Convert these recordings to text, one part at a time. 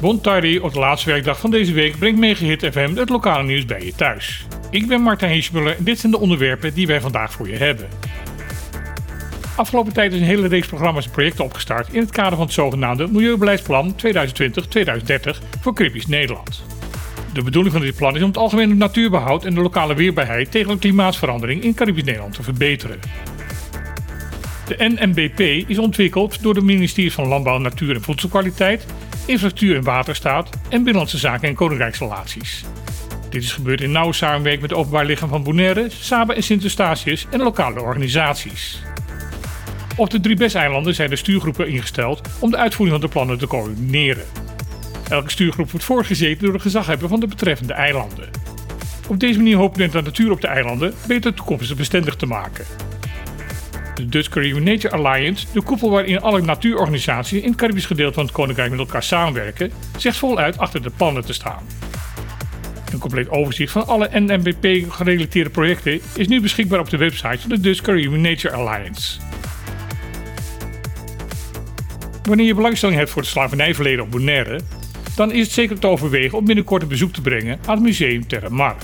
Bon Tardy op de laatste werkdag van deze week brengt Megahit FM het lokale nieuws bij je thuis. Ik ben Martijn Heesmuller en dit zijn de onderwerpen die wij vandaag voor je hebben. Afgelopen tijd is een hele reeks programma's en projecten opgestart in het kader van het zogenaamde Milieubeleidsplan 2020-2030 voor Caribisch Nederland. De bedoeling van dit plan is om het algemene natuurbehoud en de lokale weerbaarheid tegen de klimaatsverandering in Caribisch Nederland te verbeteren. De NMBP is ontwikkeld door de ministeries van Landbouw, Natuur en Voedselkwaliteit, Infrastructuur en Waterstaat en Binnenlandse Zaken en Koninkrijksrelaties. Dit is gebeurd in nauwe samenwerking met het Openbaar Lichaam van Bonaire, Saba en Sint-Eustatius en lokale organisaties. Op de drie BES-eilanden zijn de stuurgroepen ingesteld om de uitvoering van de plannen te coördineren. Elke stuurgroep wordt voorgezeten door de gezaghebber van de betreffende eilanden. Op deze manier hopen we de natuur op de eilanden beter toekomstig bestendig te maken. De Dutch Caribbean Nature Alliance, de koepel waarin alle natuurorganisaties in het Caribisch gedeelte van het Koninkrijk met elkaar samenwerken, zegt voluit achter de plannen te staan. Een compleet overzicht van alle NMBP-gerelateerde projecten is nu beschikbaar op de website van de Dutch Caribbean Nature Alliance. Wanneer je belangstelling hebt voor het slavernijverleden op Bonaire, dan is het zeker te overwegen om binnenkort een bezoek te brengen aan het museum Terre Mar.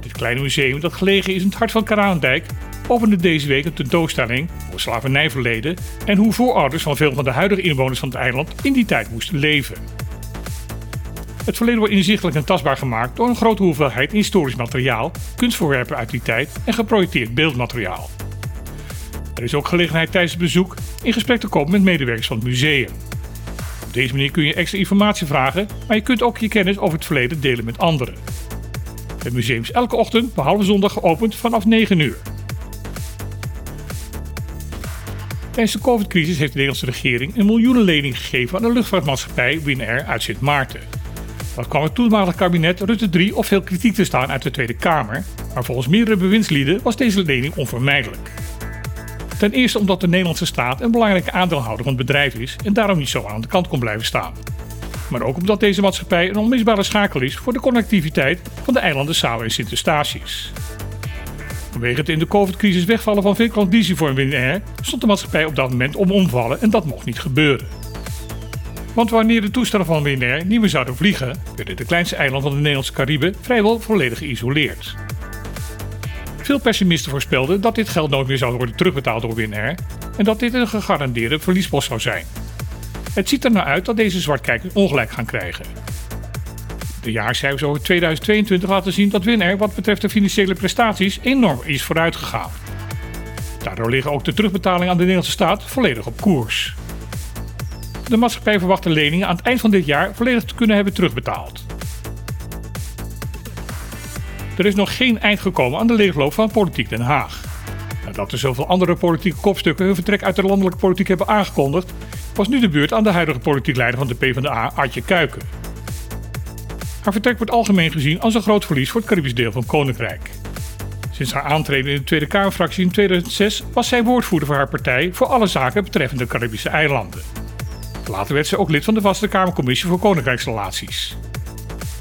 Dit kleine museum, dat gelegen is in het hart van Karaandijk, opende deze week een tentoonstelling over slavernijverleden en hoe voorouders van veel van de huidige inwoners van het eiland in die tijd moesten leven. Het verleden wordt inzichtelijk en tastbaar gemaakt door een grote hoeveelheid historisch materiaal, kunstvoorwerpen uit die tijd en geprojecteerd beeldmateriaal. Er is ook gelegenheid tijdens het bezoek in gesprek te komen met medewerkers van het museum. Op deze manier kun je extra informatie vragen, maar je kunt ook je kennis over het verleden delen met anderen. Het museum is elke ochtend, behalve zondag, geopend vanaf 9 uur. Tijdens de COVID-crisis heeft de Nederlandse regering een miljoenenlening gegeven aan de luchtvaartmaatschappij Winair uit Sint Maarten. Dat kwam het toenmalig kabinet Rutte 3 op veel kritiek te staan uit de Tweede Kamer, maar volgens meerdere bewindslieden was deze lening onvermijdelijk. Ten eerste omdat de Nederlandse staat een belangrijke aandeelhouder van het bedrijf is en daarom niet zo aan de kant kon blijven staan. Maar ook omdat deze maatschappij een onmisbare schakel is voor de connectiviteit van de eilanden Saba en Sint-Eustatius. Vanwege het in de COVID-crisis wegvallen van veel klandizie voor Winair stond de maatschappij op dat moment om omvallen en dat mocht niet gebeuren. Want wanneer de toestellen van Winair niet meer zouden vliegen, werden de kleinste eilanden van de Nederlandse Cariben vrijwel volledig geïsoleerd. Veel pessimisten voorspelden dat dit geld nooit meer zou worden terugbetaald door Winair en dat dit een gegarandeerde verliespost zou zijn. Het ziet er nou uit dat deze zwartkijkers ongelijk gaan krijgen. De jaarcijfers over 2022 laten zien dat Winair wat betreft de financiële prestaties enorm is vooruitgegaan. Daardoor liggen ook de terugbetalingen aan de Nederlandse staat volledig op koers. De maatschappij verwacht de leningen aan het eind van dit jaar volledig te kunnen hebben terugbetaald. Er is nog geen eind gekomen aan de leegloop van politiek Den Haag. Nadat er zoveel andere politieke kopstukken hun vertrek uit de landelijke politiek hebben aangekondigd, was nu de beurt aan de huidige politiek leider van de PvdA, Adje Kuiken. Haar vertrek wordt algemeen gezien als een groot verlies voor het Caribisch deel van Koninkrijk. Sinds haar aantreden in de Tweede Kamerfractie in 2006 was zij woordvoerder voor haar partij voor alle zaken betreffende de Caribische eilanden. Later werd ze ook lid van de Vaste Kamercommissie voor Koninkrijksrelaties.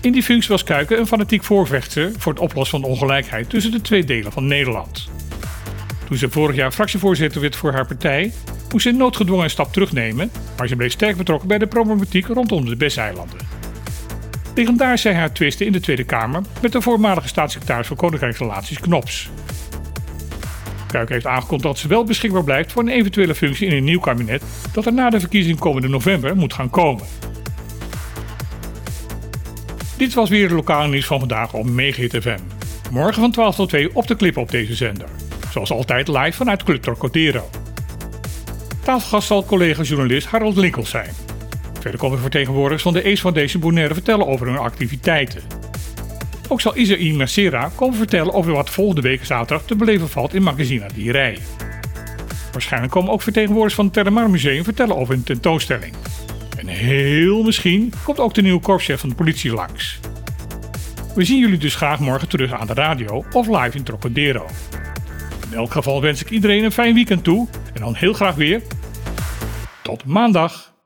In die functie was Kuiken een fanatiek voorvechter voor het oplossen van de ongelijkheid tussen de twee delen van Nederland. Toen ze vorig jaar fractievoorzitter werd voor haar partij, moest ze noodgedwongen een stap terugnemen, maar ze bleef sterk betrokken bij de problematiek rondom de Besseilanden. Legendarisch zijn haar twisten in de Tweede Kamer met de voormalige staatssecretaris voor Koninkrijksrelaties Knops. Kuiken heeft aangekondigd dat ze wel beschikbaar blijft voor een eventuele functie in een nieuw kabinet dat er na de verkiezing komende november moet gaan komen. Dit was weer het lokale nieuws van vandaag op Megahit FM. Morgen van 12 tot 2 op de clip op deze zender. Zoals altijd live vanuit Club Trocadero. Tafelgast zal collega-journalist Harold Linkels zijn. Verder komen vertegenwoordigers van de Ace Foundation Bonaire vertellen over hun activiteiten. Ook zal Isaïe Macera komen vertellen over wat volgende week zaterdag te beleven valt in Magazina Dierij. Waarschijnlijk komen ook vertegenwoordigers van het Terramar Museum vertellen over hun tentoonstelling. En heel misschien komt ook de nieuwe korpschef van de politie langs. We zien jullie dus graag morgen terug aan de radio of live in Trocadero. In elk geval wens ik iedereen een fijn weekend toe en dan heel graag weer tot maandag.